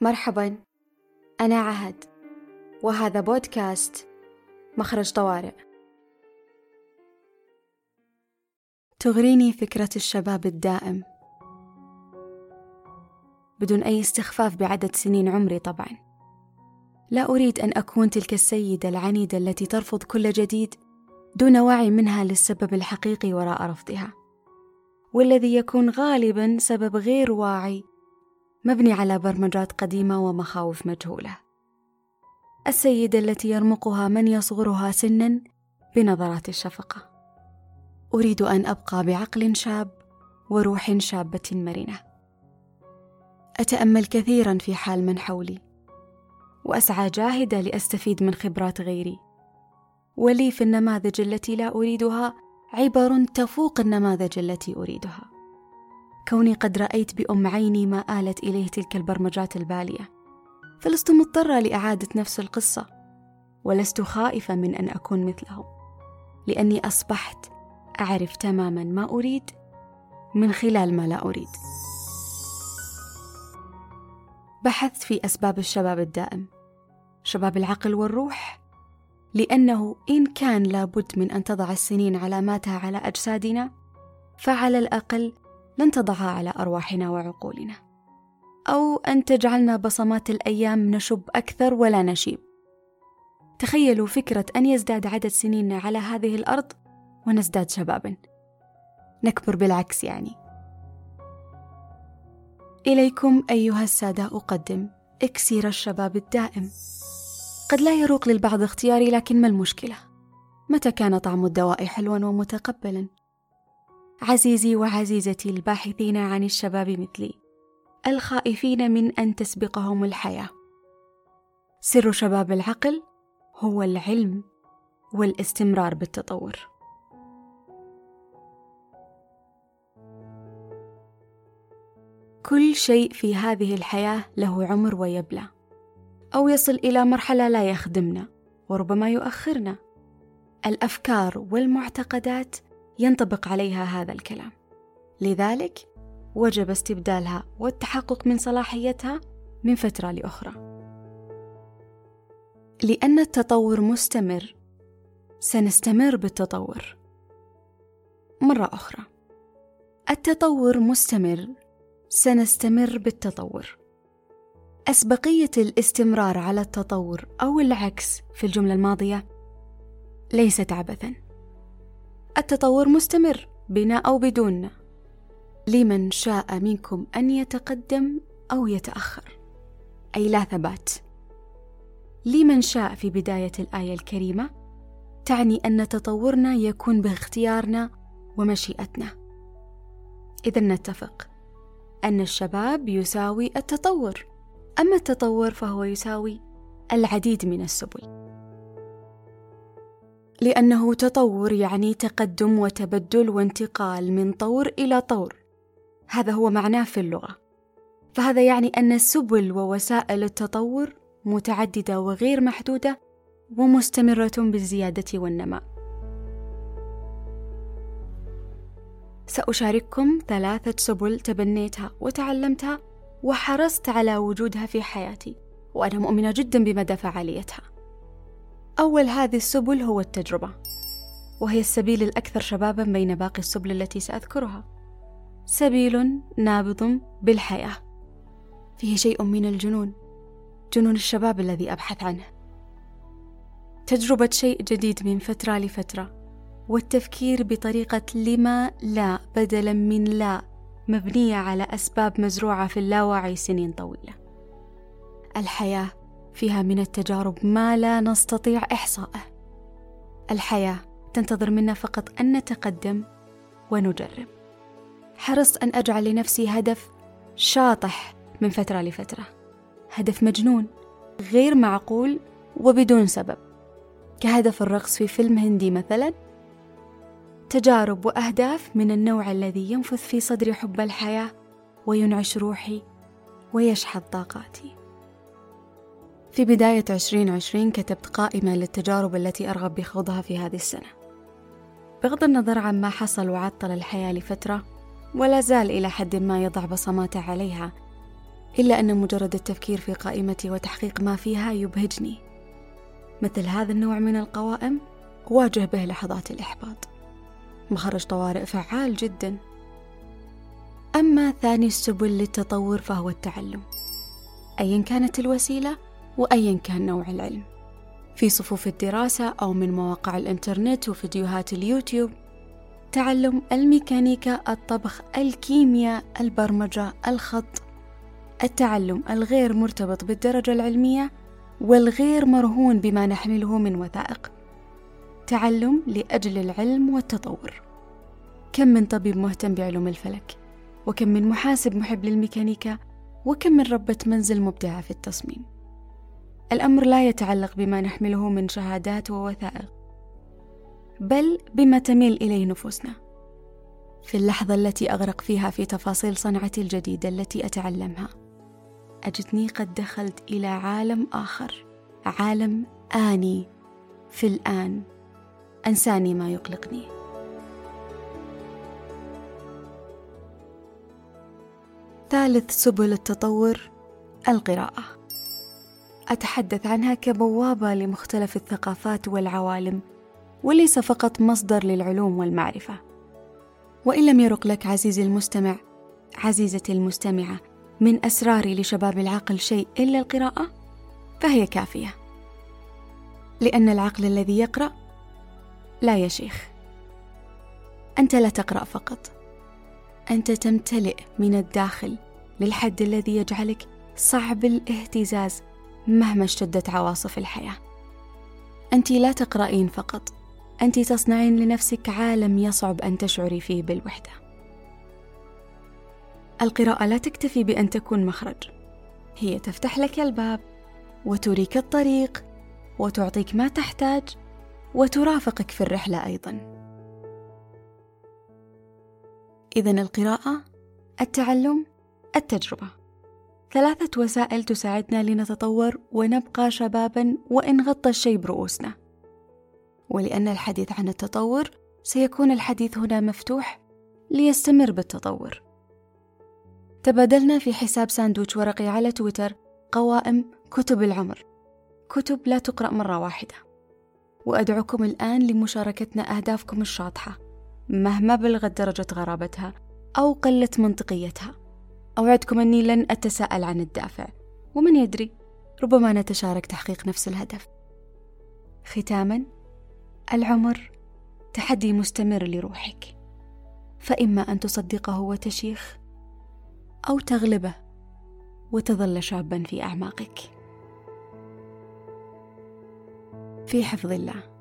مرحبا أنا عهد وهذا بودكاست مخرج طوارئ. تغريني فكرة الشباب الدائم. بدون أي استخفاف بعدد سنين عمري طبعا. لا أريد أن أكون تلك السيدة العنيدة التي ترفض كل جديد دون وعي منها للسبب الحقيقي وراء رفضها والذي يكون غالبا سبب غير واعي مبني على برمجات قديمة ومخاوف مجهولة. السيدة التي يرمقها من يصغرها سنا بنظرات الشفقة. أريد أن أبقى بعقل شاب وروح شابة مرنة. أتأمل كثيرا في حال من حولي، وأسعى جاهدة لأستفيد من خبرات غيري. ولي في النماذج التي لا أريدها عبر تفوق النماذج التي أريدها. كوني قد رأيت بأم عيني ما آلت إليه تلك البرمجات البالية. فلست مضطرة لإعادة نفس القصة ولست خائفة من أن أكون مثلهم لأني أصبحت أعرف تماما ما أريد من خلال ما لا أريد. بحثت في أسباب الشباب الدائم شباب العقل والروح لأنه إن كان لابد من أن تضع السنين علاماتها على أجسادنا فعلى الأقل لن تضعها على أرواحنا وعقولنا. أو أن تجعلنا بصمات الأيام نشب أكثر ولا نشيب. تخيلوا فكرة أن يزداد عدد سنيننا على هذه الأرض ونزداد شبابا. نكبر بالعكس يعني. إليكم أيها السادة أقدم إكسير الشباب الدائم. قد لا يروق للبعض اختياري لكن ما المشكلة؟ متى كان طعم الدواء حلوا ومتقبلا؟ عزيزي وعزيزتي الباحثين عن الشباب مثلي الخائفين من أن تسبقهم الحياة. سر شباب العقل هو العلم والاستمرار بالتطور. كل شيء في هذه الحياة له عمر ويبلى أو يصل إلى مرحلة لا يخدمنا وربما يؤخرنا. الأفكار والمعتقدات ينطبق عليها هذا الكلام. لذلك وجب استبدالها والتحقق من صلاحيتها من فترة لأخرى. لأن التطور مستمر سنستمر بالتطور. مرة أخرى التطور مستمر سنستمر بالتطور. أسبقية الاستمرار على التطور أو العكس في الجملة الماضية ليست عبثا. التطور مستمر بنا أو بدوننا لمن شاء منكم أن يتقدم أو يتأخر. أي لا ثبات. لمن شاء في بداية الآية الكريمة تعني أن تطورنا يكون باختيارنا ومشيئتنا. إذا نتفق أن الشباب يساوي التطور. أما التطور فهو يساوي العديد من السبل. لأنه تطور يعني تقدم وتبدل وانتقال من طور إلى طور. هذا هو معناه في اللغة. فهذا يعني أن سبل ووسائل التطور متعددة وغير محدودة ومستمرة بالزيادة والنماء سأشارككم ثلاثة سبل تبنيتها وتعلمتها وحرصت على وجودها في حياتي وأنا مؤمنة جدا بمدى فعاليتها. أول هذه السبل هو التجربة وهي السبيل الأكثر شبابا بين باقي السبل التي سأذكرها. سبيل نابض بالحياة. فيه شيء من الجنون جنون الشباب الذي أبحث عنه. تجربة شيء جديد من فترة لفترة والتفكير بطريقة لما لا بدلا من لا مبنية على أسباب مزروعة في اللاوعي سنين طويلة. الحياة فيها من التجارب ما لا نستطيع إحصائه الحياة تنتظر منا فقط أن نتقدم ونجرب. حرصت أن أجعل لنفسي هدف شاطح من فترة لفترة. هدف مجنون غير معقول وبدون سبب. كهدف الرقص في فيلم هندي مثلا. تجارب وأهداف من النوع الذي ينفث في صدري حب الحياة وينعش روحي ويشحذ طاقاتي. في بداية 2020 كتبت قائمة للتجارب التي أرغب بخوضها في هذه السنة. بغض النظر عن ما حصل وعطل الحياة لفترة ولا زال إلى حد ما يضع بصماته عليها إلا أن مجرد التفكير في قائمتي وتحقيق ما فيها يبهجني. مثل هذا النوع من القوائم واجه به لحظات الإحباط. مخرج طوارئ فعال جدا. أما ثاني السبل للتطور فهو التعلم. أيا كانت الوسيلة؟ وأيا كان نوع العلم. في صفوف الدراسة أو من مواقع الإنترنت وفيديوهات اليوتيوب تعلم الميكانيكا الطبخ الكيمياء البرمجة الخط التعلم الغير مرتبط بالدرجة العلمية والغير مرهون بما نحمله من وثائق. تعلم لأجل العلم والتطور. كم من طبيب مهتم بعلوم الفلك؟ وكم من محاسب محب للميكانيكا؟ وكم من ربة منزل مبدعة في التصميم؟ الأمر لا يتعلق بما نحمله من شهادات ووثائق بل بما تميل إليه نفوسنا. في اللحظة التي أغرق فيها في تفاصيل صنعتي الجديدة التي أتعلمها أجدني قد دخلت إلى عالم آخر عالم آني. في الآن أنساني ما يقلقني. ثالث سبل التطور القراءة. أتحدث عنها كبوابة لمختلف الثقافات والعوالم وليس فقط مصدر للعلوم والمعرفة. وإن لم يرق لك عزيزي المستمع عزيزتي المستمعة من أسراري لشباب العقل شيء إلا القراءة فهي كافية. لأن العقل الذي يقرأ لا يا شيخ. أنت لا تقرأ فقط. أنت تمتلئ من الداخل للحد الذي يجعلك صعب الاهتزاز مهما اشتدت عواصف الحياة. أنت لا تقرأين فقط. أنت تصنعين لنفسك عالم يصعب أن تشعري فيه بالوحدة. القراءة لا تكتفي بأن تكون مخرج. هي تفتح لك الباب وتريك الطريق وتعطيك ما تحتاج وترافقك في الرحلة أيضا. إذا القراءة التعلم التجربة. ثلاثة وسائل تساعدنا لنتطور ونبقى شبابا وإن غطى الشيء برؤوسنا ولأن الحديث عن التطور سيكون الحديث هنا مفتوح ليستمر بالتطور. تبادلنا في حساب ساندويتش ورقي على تويتر قوائم كتب العمر. كتب لا تقرأ مرة واحدة. وأدعوكم الآن لمشاركتنا أهدافكم الشاطحة مهما بلغت درجة غرابتها أو قلت منطقيتها. أوعدكم أني لن أتساءل عن الدافع ومن يدري ربما نتشارك تحقيق نفس الهدف. ختاما العمر تحدي مستمر لروحك. فإما أن تصدقه وتشيخ أو تغلبه وتظل شابا في أعماقك. في حفظ الله.